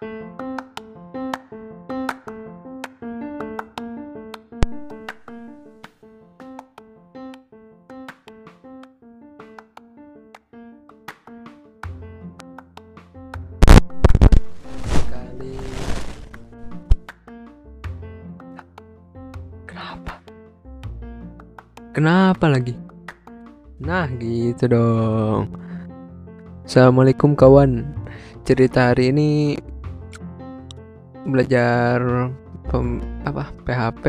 kenapa? Lagi? Nah gitu dong. Assalamualaikum kawan. Cerita hari ini belajar pem, apa PHP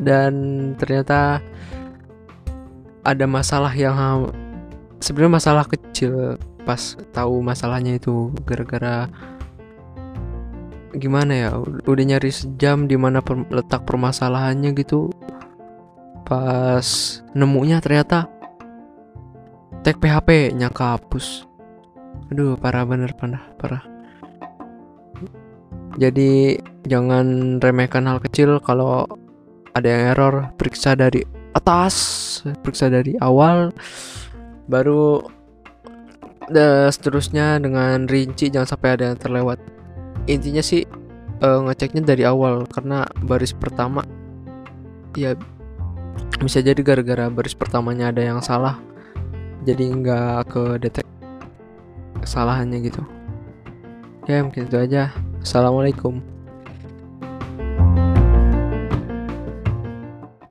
dan ternyata ada masalah yang sebenarnya masalah kecil pas tahu masalahnya itu gara-gara gimana ya ud- udah nyari sejam di mana per- letak permasalahannya gitu. Pas nemunya ternyata tag PHP nya kehapus. Aduh parah bener parah parah jadi jangan remehkan hal kecil kalau ada yang error. Periksa dari atas periksa dari awal baru dan seterusnya dengan rinci. Jangan sampai ada yang terlewat. Intinya sih eh, ngeceknya dari awal karena baris pertama ya bisa jadi gara-gara baris pertamanya ada yang salah. Jadi nggak ke detek kesalahannya gitu. Ya mungkin itu aja assalamualaikum